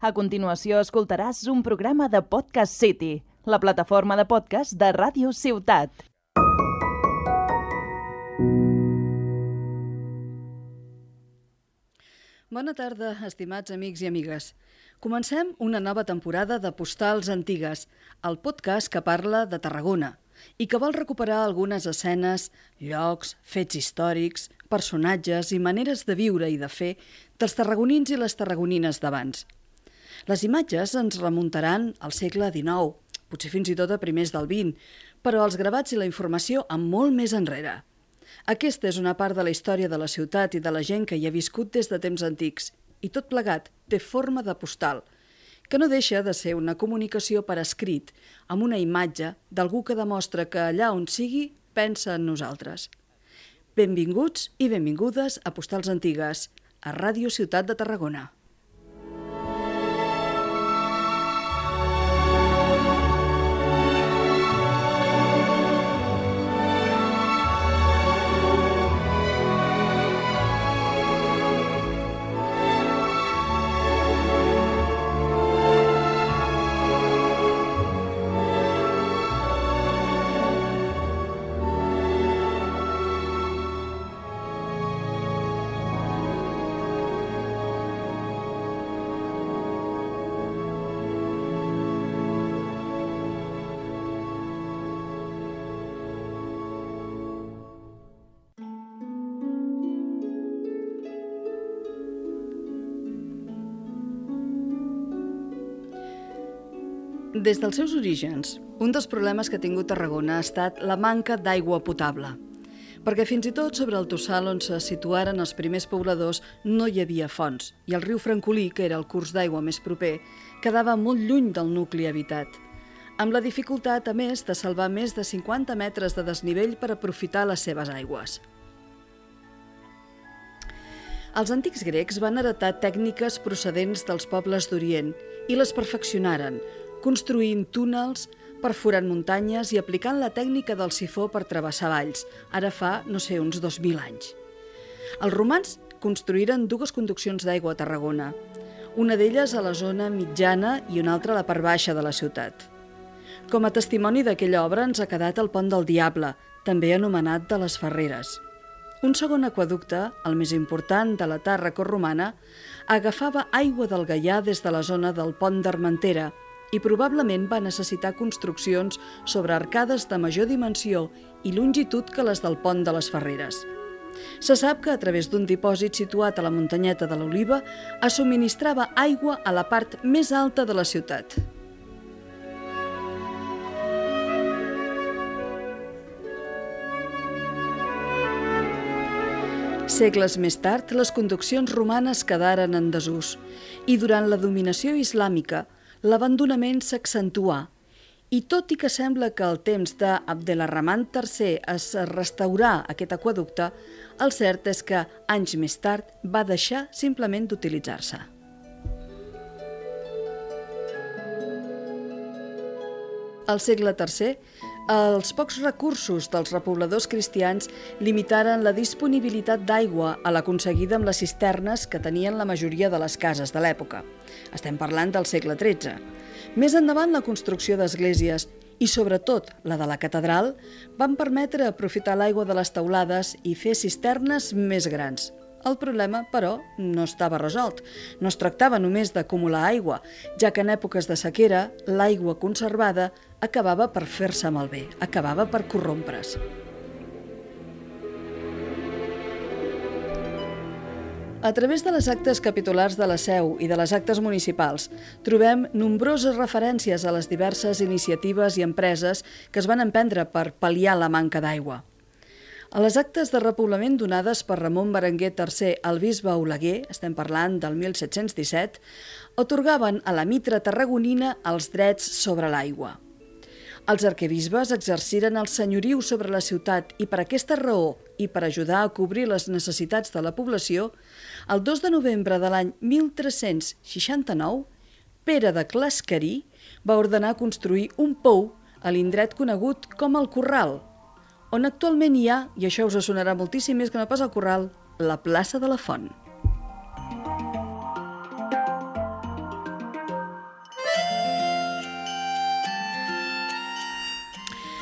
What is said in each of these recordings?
A continuació escoltaràs un programa de Podcast City, la plataforma de podcast de Ràdio Ciutat. Bona tarda, estimats amics i amigues. Comencem una nova temporada de Postals Antigues, el podcast que parla de Tarragona i que vol recuperar algunes escenes, llocs, fets històrics, personatges i maneres de viure i de fer dels tarragonins i les tarragonines d'abans. Les imatges ens remuntaran al segle XIX, potser fins i tot a primers del XX, però els gravats i la informació amb molt més enrere. Aquesta és una part de la història de la ciutat i de la gent que hi ha viscut des de temps antics, i tot plegat té forma de postal, que no deixa de ser una comunicació per escrit, amb una imatge d'algú que demostra que allà on sigui pensa en nosaltres. Benvinguts i benvingudes a Postals Antigues, a Ràdio Ciutat de Tarragona. Des dels seus orígens, un dels problemes que ha tingut Tarragona ha estat la manca d'aigua potable. Perquè fins i tot sobre el tossal on se situaren els primers pobladors no hi havia fonts i el riu Francolí, que era el curs d'aigua més proper, quedava molt lluny del nucli habitat. Amb la dificultat, a més, de salvar més de 50 metres de desnivell per aprofitar les seves aigües. Els antics grecs van heretar tècniques procedents dels pobles d'Orient i les perfeccionaren, construint túnels, perforant muntanyes i aplicant la tècnica del sifó per travessar valls, ara fa, no sé, uns 2.000 anys. Els romans construïren dues conduccions d'aigua a Tarragona, una d'elles a la zona mitjana i una altra a la part baixa de la ciutat. Com a testimoni d'aquella obra ens ha quedat el Pont del Diable, també anomenat de les Ferreres. Un segon aquaducte, el més important de la Tàrraco romana, agafava aigua del Gaià des de la zona del Pont d'Armentera, i probablement va necessitar construccions sobre arcades de major dimensió i longitud que les del pont de les Ferreres. Se sap que a través d'un dipòsit situat a la muntanyeta de l'Oliva es subministrava aigua a la part més alta de la ciutat. Segles més tard, les conduccions romanes quedaren en desús i durant la dominació islàmica, l'abandonament s'accentuà i tot i que sembla que al temps d'Abdelarrahman III es restaurà aquest aquaducte, el cert és que anys més tard va deixar simplement d'utilitzar-se. Al segle III, els pocs recursos dels repobladors cristians limitaren la disponibilitat d'aigua a l'aconseguida amb les cisternes que tenien la majoria de les cases de l'època. Estem parlant del segle XIII. Més endavant, la construcció d'esglésies i, sobretot, la de la catedral, van permetre aprofitar l'aigua de les teulades i fer cisternes més grans. El problema, però, no estava resolt. No es tractava només d'acumular aigua, ja que en èpoques de sequera l'aigua conservada acabava per fer-se malbé, acabava per corrompre's. A través de les actes capitulars de la Seu i de les actes municipals, trobem nombroses referències a les diverses iniciatives i empreses que es van emprendre per pal·liar la manca d'aigua. A les actes de repoblament donades per Ramon Berenguer III al bisbe Oleguer, estem parlant del 1717, otorgaven a la mitra tarragonina els drets sobre l'aigua. Els arquebisbes exerciren el senyoriu sobre la ciutat i per aquesta raó i per ajudar a cobrir les necessitats de la població, el 2 de novembre de l'any 1369, Pere de Clascarí va ordenar construir un pou a l'indret conegut com el Corral, on actualment hi ha, i això us sonarà moltíssim més que no pas el Corral, la plaça de la Font.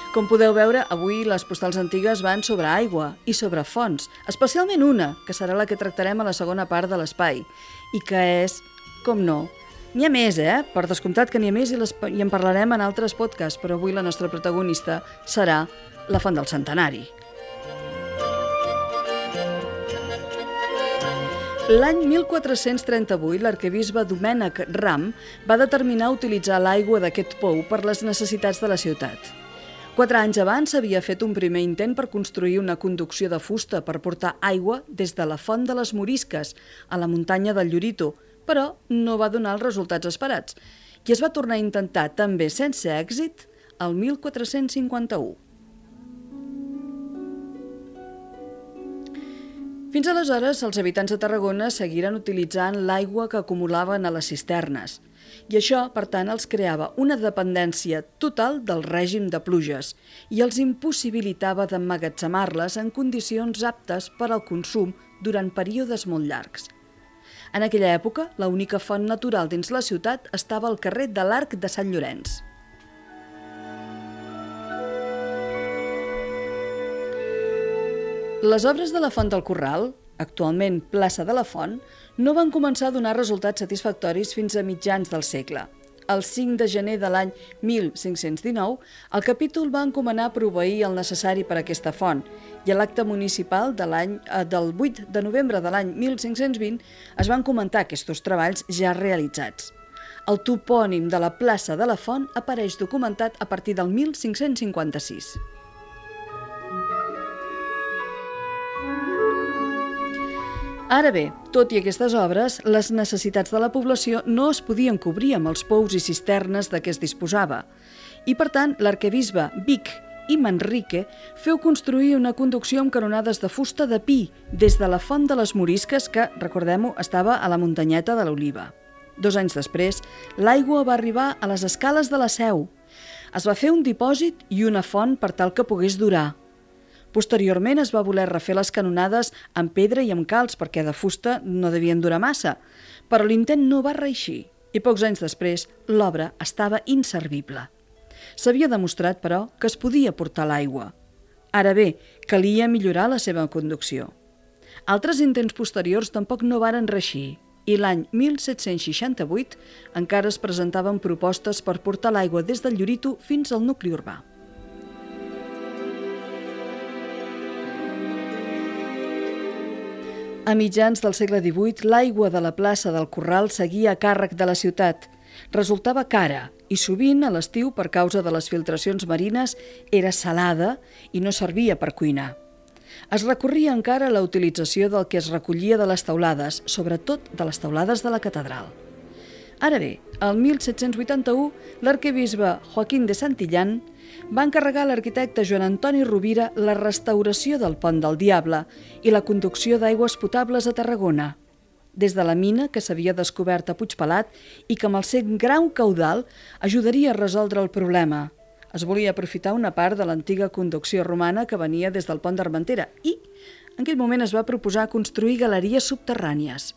Com podeu veure, avui les postals antigues van sobre aigua i sobre fonts, especialment una, que serà la que tractarem a la segona part de l'espai, i que és, com no, n'hi ha més, eh? Per descomptat que n'hi ha més i, les, i en parlarem en altres podcasts, però avui la nostra protagonista serà la font del centenari. L'any 1438, l'arquebisbe Domènec Ram va determinar utilitzar l'aigua d'aquest pou per les necessitats de la ciutat. Quatre anys abans s'havia fet un primer intent per construir una conducció de fusta per portar aigua des de la font de les Morisques a la muntanya del Llorito, però no va donar els resultats esperats i es va tornar a intentar també sense èxit el 1451. Fins aleshores, els habitants de Tarragona seguiren utilitzant l'aigua que acumulaven a les cisternes – i això, per tant, els creava una dependència total del règim de pluges i els impossibilitava d'emmagatzemar-les en condicions aptes per al consum durant períodes molt llargs. En aquella època, l'única font natural dins la ciutat estava al carrer de l'Arc de Sant Llorenç. Les obres de la Font del Corral, actualment plaça de la Font, no van començar a donar resultats satisfactoris fins a mitjans del segle. El 5 de gener de l'any 1519, el capítol va encomanar proveir el necessari per a aquesta font i a l'acte municipal de l'any eh, del 8 de novembre de l'any 1520 es van comentar aquests treballs ja realitzats. El topònim de la plaça de la Font apareix documentat a partir del 1556. Ara bé, tot i aquestes obres, les necessitats de la població no es podien cobrir amb els pous i cisternes de què es disposava. I, per tant, l'arquebisbe Vic i Manrique feu construir una conducció amb canonades de fusta de pi des de la font de les Morisques, que, recordem-ho, estava a la muntanyeta de l'Oliva. Dos anys després, l'aigua va arribar a les escales de la Seu. Es va fer un dipòsit i una font per tal que pogués durar, Posteriorment es va voler refer les canonades amb pedra i amb calç perquè de fusta no devien durar massa, però l'intent no va reeixir i pocs anys després l'obra estava inservible. S'havia demostrat, però, que es podia portar l'aigua. Ara bé, calia millorar la seva conducció. Altres intents posteriors tampoc no varen reixir i l'any 1768 encara es presentaven propostes per portar l'aigua des del Llorito fins al nucli urbà. A mitjans del segle XVIII, l'aigua de la plaça del Corral seguia a càrrec de la ciutat. Resultava cara i sovint, a l'estiu, per causa de les filtracions marines, era salada i no servia per cuinar. Es recorria encara a la utilització del que es recollia de les taulades, sobretot de les taulades de la catedral. Ara bé, el 1781, l'arquebisbe Joaquín de Santillán va encarregar a l'arquitecte Joan Antoni Rovira la restauració del Pont del Diable i la conducció d'aigües potables a Tarragona. Des de la mina, que s'havia descobert a Puigpelat i que amb el seu grau caudal ajudaria a resoldre el problema. Es volia aprofitar una part de l'antiga conducció romana que venia des del pont d'Armentera i, en aquell moment, es va proposar construir galeries subterrànies.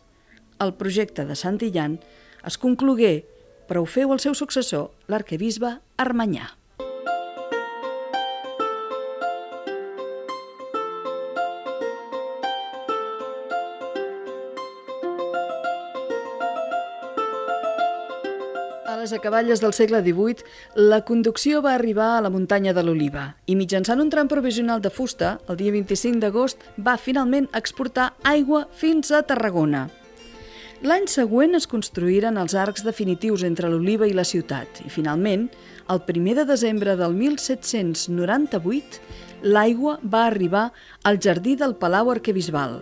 El projecte de Santillán es conclogué, però ho feu el seu successor, l'arquebisbe Armanyà. Les acaballes del segle XVIII, la conducció va arribar a la muntanya de l'Oliva i mitjançant un tram provisional de fusta, el dia 25 d'agost va finalment exportar aigua fins a Tarragona. L'any següent es construïren els arcs definitius entre l'Oliva i la ciutat i finalment, el 1 de desembre del 1798, l'aigua va arribar al jardí del Palau Arquebisbal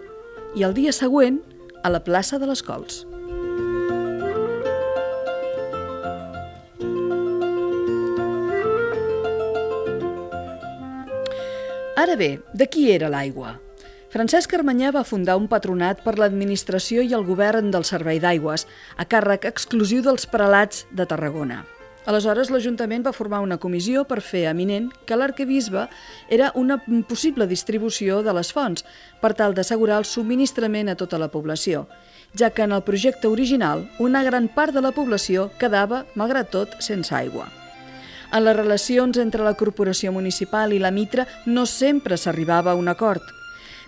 i el dia següent a la plaça de les Cols. Ara bé, de qui era l'aigua? Francesc Armanyà va fundar un patronat per l'administració i el govern del servei d'aigües, a càrrec exclusiu dels prelats de Tarragona. Aleshores, l'Ajuntament va formar una comissió per fer eminent que l'arquebisbe era una possible distribució de les fonts per tal d'assegurar el subministrament a tota la població, ja que en el projecte original una gran part de la població quedava, malgrat tot, sense aigua. En les relacions entre la corporació municipal i la Mitra no sempre s'arribava a un acord.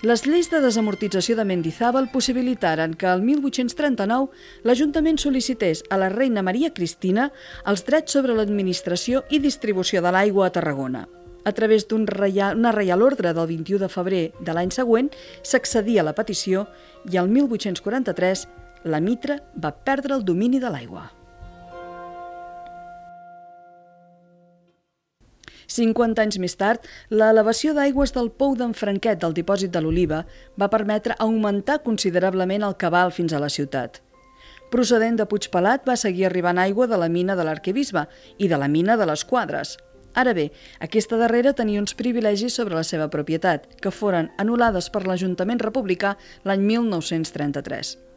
Les lleis de desamortització de Mendizábal possibilitaren que el 1839 l'Ajuntament sol·licités a la reina Maria Cristina els drets sobre l'administració i distribució de l'aigua a Tarragona. A través d'una reial, reial ordre del 21 de febrer de l'any següent s'accedia a la petició i el 1843 la Mitra va perdre el domini de l'aigua. 50 anys més tard, l'elevació d'aigües del pou d'en Franquet del dipòsit de l'Oliva va permetre augmentar considerablement el cabal fins a la ciutat. Procedent de Puigpelat va seguir arribant aigua de la mina de l'Arquebisbe i de la mina de les Quadres. Ara bé, aquesta darrera tenia uns privilegis sobre la seva propietat, que foren anul·lades per l'Ajuntament republicà l'any 1933.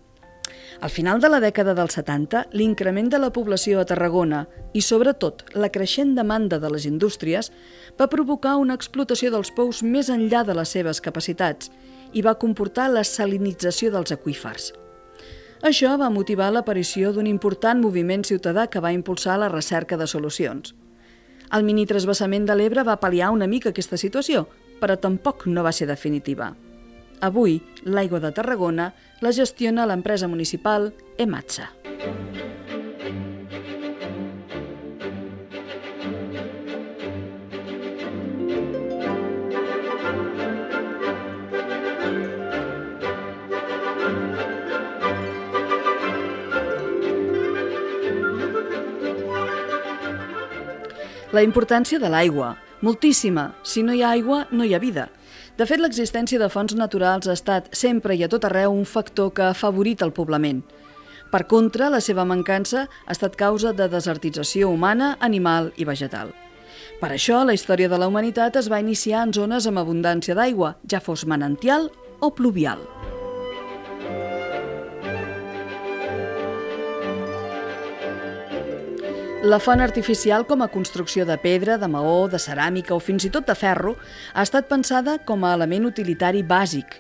Al final de la dècada dels 70, l'increment de la població a Tarragona i, sobretot, la creixent demanda de les indústries va provocar una explotació dels pous més enllà de les seves capacitats i va comportar la salinització dels aqüífers. Això va motivar l'aparició d'un important moviment ciutadà que va impulsar la recerca de solucions. El mini trasbassament de l'Ebre va pal·liar una mica aquesta situació, però tampoc no va ser definitiva. Avui, l'aigua de Tarragona la gestiona l'empresa municipal Ematsa. La importància de l'aigua. Moltíssima. Si no hi ha aigua, no hi ha vida. De fet, l'existència de fonts naturals ha estat sempre i a tot arreu un factor que ha favorit el poblament. Per contra, la seva mancança ha estat causa de desertització humana, animal i vegetal. Per això, la història de la humanitat es va iniciar en zones amb abundància d'aigua, ja fos manantial o pluvial. La font artificial com a construcció de pedra, de maó, de ceràmica o fins i tot de ferro ha estat pensada com a element utilitari bàsic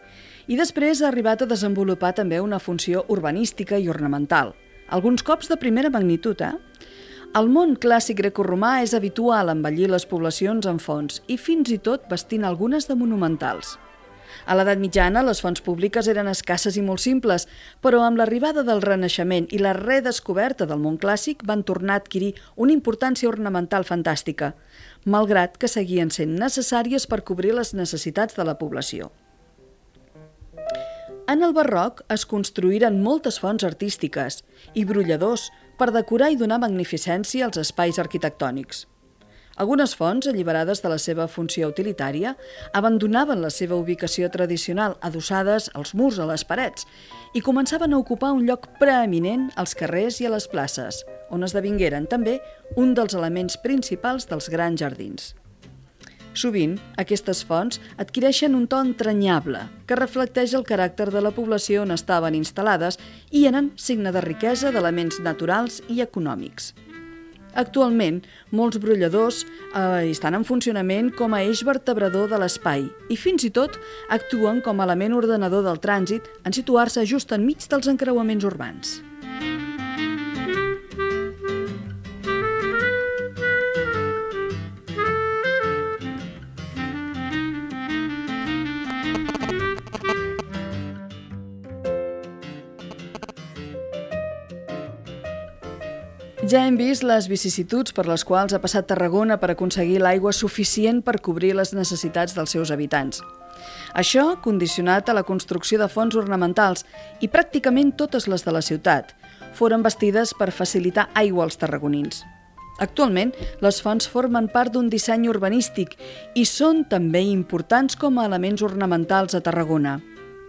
i després ha arribat a desenvolupar també una funció urbanística i ornamental, alguns cops de primera magnitud. Eh? Al món clàssic grecorromà és habitual embellir les poblacions amb fonts i fins i tot vestint algunes de monumentals. A l'edat mitjana, les fonts públiques eren escasses i molt simples, però amb l'arribada del Renaixement i la redescoberta del món clàssic van tornar a adquirir una importància ornamental fantàstica, malgrat que seguien sent necessàries per cobrir les necessitats de la població. En el barroc es construïren moltes fonts artístiques i brolladors per decorar i donar magnificència als espais arquitectònics. Algunes fonts, alliberades de la seva funció utilitària, abandonaven la seva ubicació tradicional adossades als murs a les parets i començaven a ocupar un lloc preeminent als carrers i a les places, on esdevingueren també un dels elements principals dels grans jardins. Sovint, aquestes fonts adquireixen un to entranyable, que reflecteix el caràcter de la població on estaven instal·lades i eren signe de riquesa d'elements naturals i econòmics. Actualment, molts brolladors eh, estan en funcionament com a eix vertebrador de l'espai i fins i tot actuen com a element ordenador del trànsit en situar-se just enmig dels encreuaments urbans. Ja hem vist les vicissituds per les quals ha passat Tarragona per aconseguir l'aigua suficient per cobrir les necessitats dels seus habitants. Això condicionat a la construcció de fonts ornamentals i pràcticament totes les de la ciutat foren bastides per facilitar aigua als tarragonins. Actualment, les fonts formen part d'un disseny urbanístic i són també importants com a elements ornamentals a Tarragona.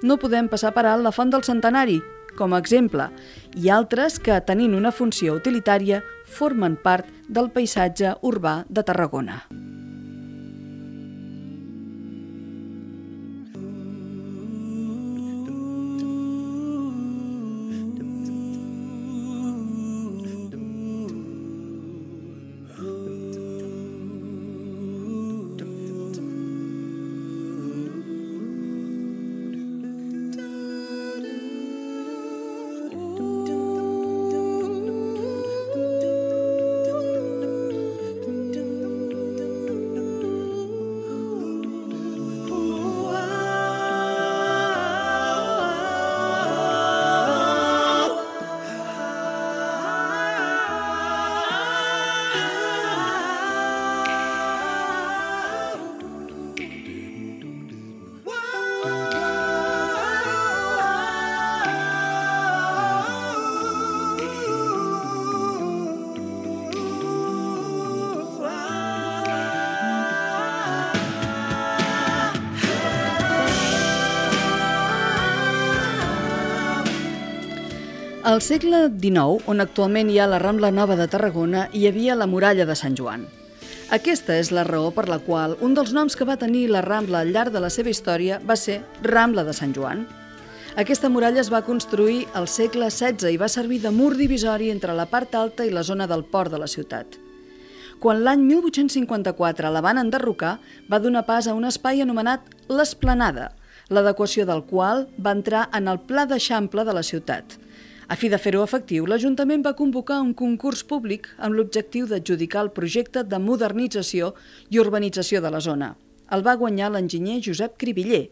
No podem passar per alt la font del centenari, com a exemple, i altres que, tenint una funció utilitària, formen part del paisatge urbà de Tarragona. Al segle XIX, on actualment hi ha la Rambla Nova de Tarragona, hi havia la muralla de Sant Joan. Aquesta és la raó per la qual un dels noms que va tenir la Rambla al llarg de la seva història va ser Rambla de Sant Joan. Aquesta muralla es va construir al segle XVI i va servir de mur divisori entre la part alta i la zona del port de la ciutat. Quan l'any 1854 la van enderrocar, va donar pas a un espai anomenat l'Esplanada, l'adequació del qual va entrar en el Pla d'Eixample de la ciutat. A fi de fer-ho efectiu, l'Ajuntament va convocar un concurs públic amb l'objectiu d'adjudicar el projecte de modernització i urbanització de la zona. El va guanyar l'enginyer Josep Cribiller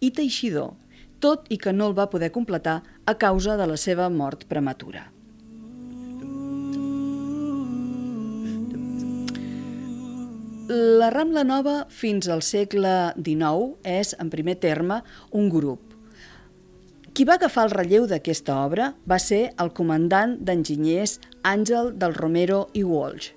i Teixidor, tot i que no el va poder completar a causa de la seva mort prematura. La Rambla Nova fins al segle XIX és, en primer terme, un grup. Qui va agafar el relleu d'aquesta obra va ser el comandant d'enginyers Àngel del Romero i Walsh.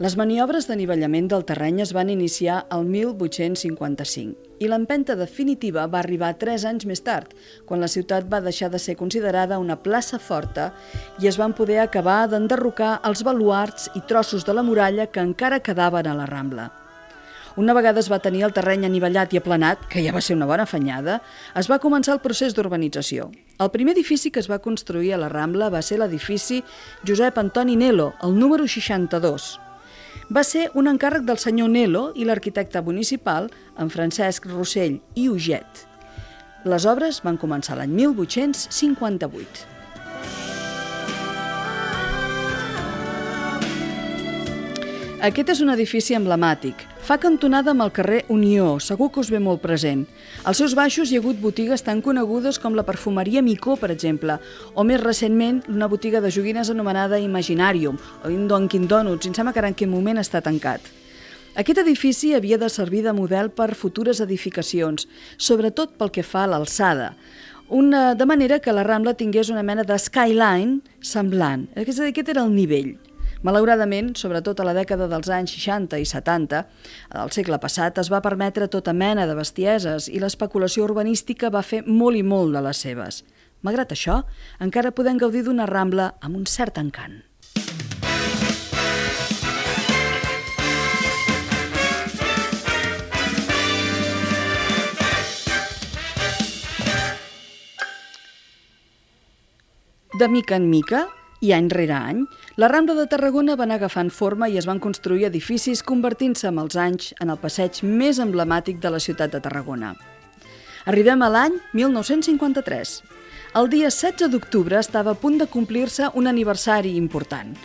Les maniobres d'anivellament del terreny es van iniciar el 1855 i l'empenta definitiva va arribar tres anys més tard, quan la ciutat va deixar de ser considerada una plaça forta i es van poder acabar d'enderrocar els baluarts i trossos de la muralla que encara quedaven a la Rambla. Una vegada es va tenir el terreny anivellat i aplanat, que ja va ser una bona afanyada, es va començar el procés d'urbanització. El primer edifici que es va construir a la Rambla va ser l'edifici Josep Antoni Nelo, el número 62, va ser un encàrrec del senyor Nelo i l'arquitecte municipal, en Francesc Rossell i Uget. Les obres van començar l'any 1858. Aquest és un edifici emblemàtic. Fa cantonada amb el carrer Unió, segur que us ve molt present. Als seus baixos hi ha hagut botigues tan conegudes com la perfumeria Micó, per exemple, o més recentment una botiga de joguines anomenada Imaginarium, o un Dunkin' Donuts, em sembla que en quin moment està tancat. Aquest edifici havia de servir de model per futures edificacions, sobretot pel que fa a l'alçada, una, de manera que la Rambla tingués una mena de skyline semblant. És a dir, aquest era el nivell. Malauradament, sobretot a la dècada dels anys 60 i 70 del segle passat, es va permetre tota mena de bestieses i l'especulació urbanística va fer molt i molt de les seves. Malgrat això, encara podem gaudir d'una rambla amb un cert encant. De mica en mica, i any rere any, la Rambla de Tarragona va anar agafant forma i es van construir edificis convertint-se amb els anys en el passeig més emblemàtic de la ciutat de Tarragona. Arribem a l'any 1953. El dia 16 d'octubre estava a punt de complir-se un aniversari important.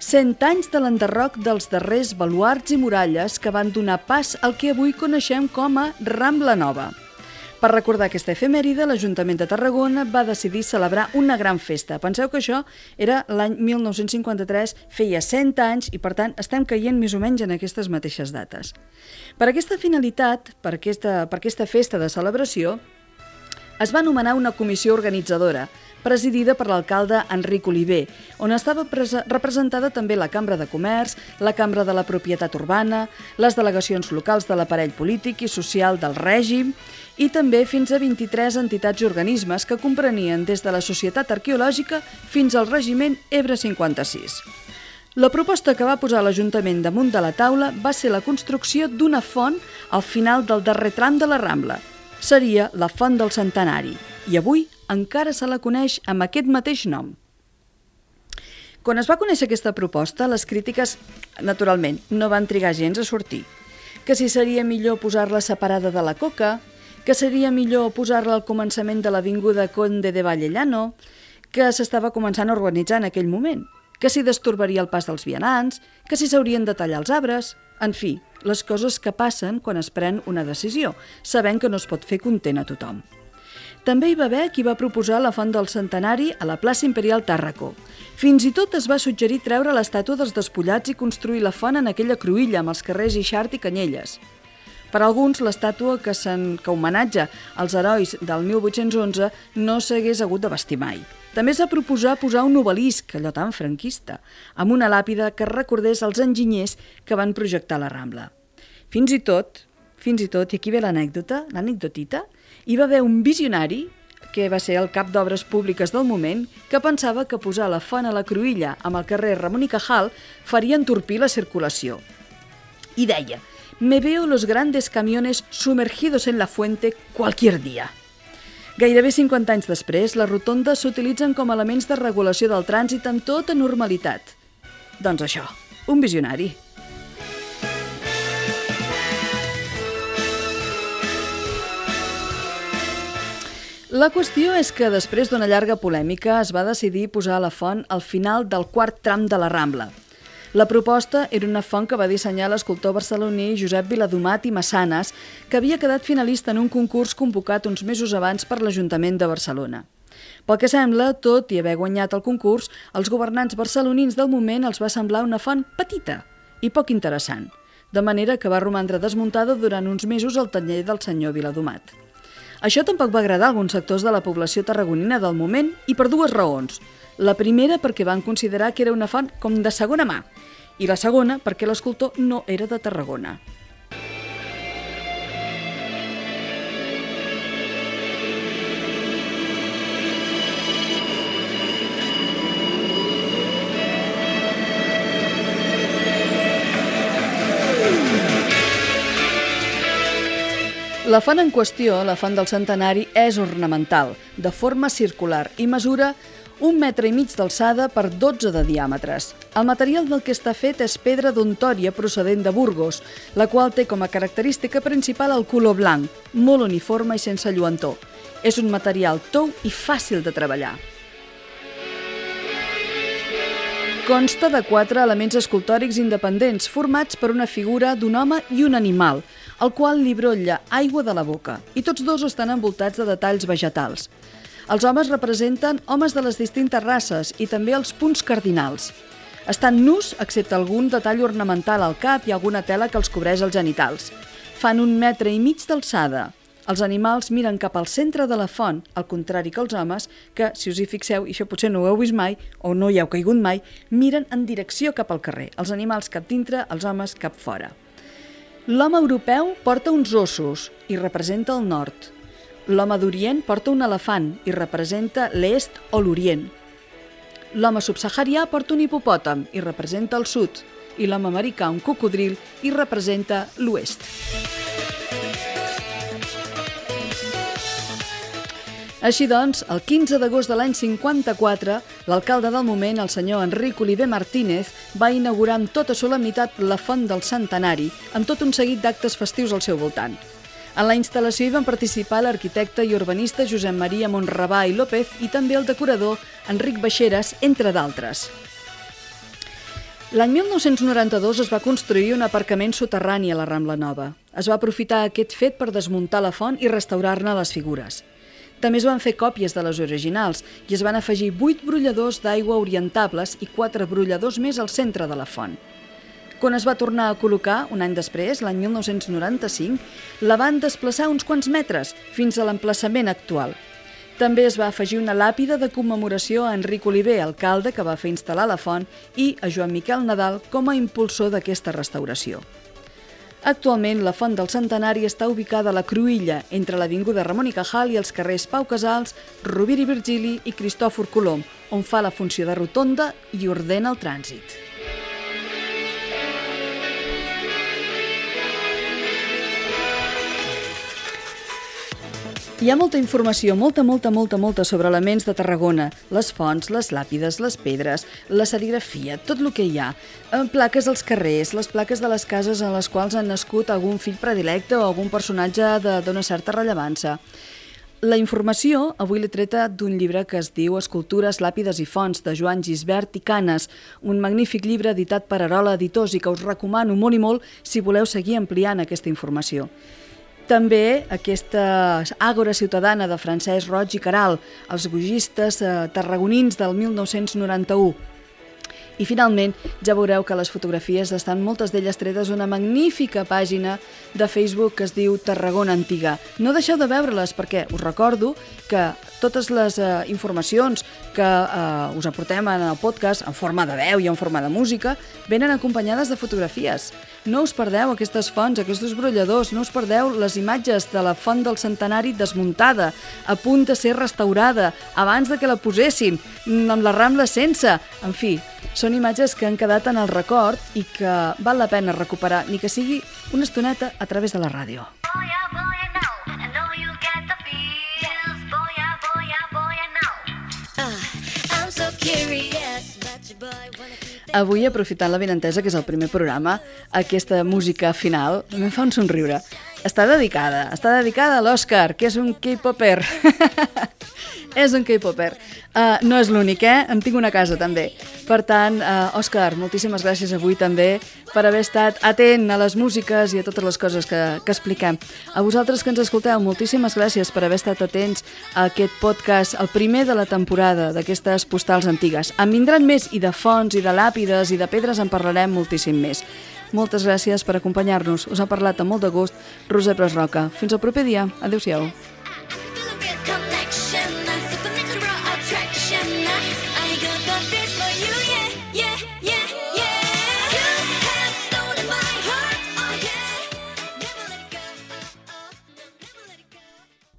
100 anys de l'enderroc dels darrers baluarts i muralles que van donar pas al que avui coneixem com a Rambla Nova – per recordar aquesta efemèride, l'Ajuntament de Tarragona va decidir celebrar una gran festa. Penseu que això era l'any 1953, feia 100 anys i, per tant, estem caient més o menys en aquestes mateixes dates. Per aquesta finalitat, per aquesta, per aquesta festa de celebració, es va nomenar una comissió organitzadora, presidida per l'alcalde Enric Oliver, on estava representada també la Cambra de Comerç, la Cambra de la Propietat Urbana, les delegacions locals de l'aparell polític i social del règim i també fins a 23 entitats i organismes que comprenien des de la Societat Arqueològica fins al regiment Ebre 56. La proposta que va posar l'Ajuntament damunt de la taula va ser la construcció d'una font al final del darrer tram de la Rambla. Seria la Font del Centenari i avui encara se la coneix amb aquest mateix nom. Quan es va conèixer aquesta proposta, les crítiques, naturalment, no van trigar gens a sortir. Que si seria millor posar-la separada de la coca, que seria millor posar-la al començament de l'Avinguda Conde de Vallellano, que s'estava començant a organitzar en aquell moment, que s'hi destorbaria el pas dels vianants, que si s'haurien de tallar els arbres... En fi, les coses que passen quan es pren una decisió, sabent que no es pot fer content a tothom. També hi va haver qui va proposar la font del centenari a la plaça Imperial Tàrraco. Fins i tot es va suggerir treure l'estàtua dels despullats i construir la font en aquella cruïlla amb els carrers Ixart i Canyelles. Per alguns, l'estàtua que, que homenatja als herois del 1811 no s'hagués hagut de vestir mai. També s'ha proposat posar un obelisc, allò tan franquista, amb una làpida que recordés els enginyers que van projectar la Rambla. Fins i tot, fins i tot, i aquí ve l'anècdota, l'anècdotita, hi va haver un visionari que va ser el cap d'obres públiques del moment, que pensava que posar la font a la Cruïlla amb el carrer Ramon i Cajal faria entorpir la circulació. I deia, me veo los grandes camiones sumergidos en la fuente cualquier día. Gairebé 50 anys després, les rotondes s'utilitzen com a elements de regulació del trànsit amb tota normalitat. Doncs això, un visionari. La qüestió és que després d'una llarga polèmica es va decidir posar la font al final del quart tram de la Rambla. La proposta era una font que va dissenyar l'escultor barceloní Josep Viladomat i Massanes, que havia quedat finalista en un concurs convocat uns mesos abans per l'Ajuntament de Barcelona. Pel que sembla, tot i haver guanyat el concurs, als governants barcelonins del moment els va semblar una font petita i poc interessant, de manera que va romandre desmuntada durant uns mesos al taller del senyor Viladomat. Això tampoc va agradar a alguns sectors de la població tarragonina del moment i per dues raons. La primera perquè van considerar que era una font com de segona mà i la segona perquè l'escultor no era de Tarragona. La font en qüestió, la font del centenari, és ornamental, de forma circular i mesura un metre i mig d'alçada per 12 de diàmetres. El material del que està fet és pedra d'Ontòria procedent de Burgos, la qual té com a característica principal el color blanc, molt uniforme i sense lluentor. És un material tou i fàcil de treballar. Consta de quatre elements escultòrics independents formats per una figura d'un home i un animal, el qual li brolla aigua de la boca, i tots dos estan envoltats de detalls vegetals. Els homes representen homes de les distintes races i també els punts cardinals. Estan nus, excepte algun detall ornamental al cap i alguna tela que els cobreix els genitals. Fan un metre i mig d'alçada. Els animals miren cap al centre de la font, al contrari que els homes, que, si us hi fixeu, i això potser no ho heu vist mai, o no hi heu caigut mai, miren en direcció cap al carrer. Els animals cap dintre, els homes cap fora. L'home europeu porta uns ossos i representa el nord. L'home d'Orient porta un elefant i representa l'est o l'Orient. L'home subsaharià porta un hipopòtam i representa el sud, i l'home americà un cocodril i representa l'oest. Així doncs, el 15 d'agost de l'any 54, l'alcalde del moment, el senyor Enric Oliver Martínez, va inaugurar amb tota solemnitat la Font del Centenari, amb tot un seguit d'actes festius al seu voltant. En la instal·lació hi van participar l'arquitecte i urbanista Josep Maria Montrabà i López i també el decorador Enric Baixeres, entre d'altres. L'any 1992 es va construir un aparcament soterrani a la Rambla Nova. Es va aprofitar aquest fet per desmuntar la font i restaurar-ne les figures. També es van fer còpies de les originals i es van afegir 8 brolladors d'aigua orientables i 4 brolladors més al centre de la font. Quan es va tornar a col·locar, un any després, l'any 1995, la van desplaçar uns quants metres fins a l'emplaçament actual. També es va afegir una làpida de commemoració a Enric Oliver, alcalde que va fer instal·lar la font, i a Joan Miquel Nadal com a impulsor d'aquesta restauració. Actualment, la Font del Centenari està ubicada a la Cruïlla, entre l'Avinguda Ramon i Cajal i els carrers Pau Casals, Rovira i Virgili i Cristòfor Colom, on fa la funció de rotonda i ordena el trànsit. Hi ha molta informació, molta, molta, molta, molta sobre elements de Tarragona. Les fonts, les làpides, les pedres, la serigrafia, tot el que hi ha. Eh, plaques als carrers, les plaques de les cases en les quals han nascut algun fill predilecte o algun personatge d'una certa rellevància. La informació avui l'he treta d'un llibre que es diu Escultures, làpides i fonts, de Joan Gisbert i Canes, un magnífic llibre editat per Arola Editors i que us recomano molt i molt si voleu seguir ampliant aquesta informació. També aquesta àgora ciutadana de Francesc Roig i Caral, els gogistes eh, tarragonins del 1991. I finalment ja veureu que les fotografies estan moltes d'elles tretes una magnífica pàgina de Facebook que es diu Tarragona Antiga. No deixeu de veure-les perquè us recordo que totes les uh, informacions que uh, us aportem en el podcast en forma de veu i en forma de música venen acompanyades de fotografies. No us perdeu aquestes fonts, aquests brolladors, no us perdeu les imatges de la font del centenari desmuntada, a punt de ser restaurada, abans de que la posessin, mm, amb la rambla sense. En fi, són imatges que han quedat en el record i que val la pena recuperar, ni que sigui una estoneta a través de la ràdio. Oh boy, I know, Avui, aprofitant la benentesa, que és el primer programa, aquesta música final em fa un somriure. Està dedicada, està dedicada a l'Òscar, que és un K-popper. és un K-popper. Uh, no és l'únic, eh? En tinc una casa, també. Per tant, uh, Òscar, moltíssimes gràcies avui també per haver estat atent a les músiques i a totes les coses que, que expliquem. A vosaltres que ens escolteu, moltíssimes gràcies per haver estat atents a aquest podcast, el primer de la temporada d'aquestes postals antigues. En vindran més, i de fonts, i de làpides, i de pedres en parlarem moltíssim més. Moltes gràcies per acompanyar-nos. Us ha parlat amb molt de gust Roser Pres Roca. Fins al proper dia. Adéu-siau.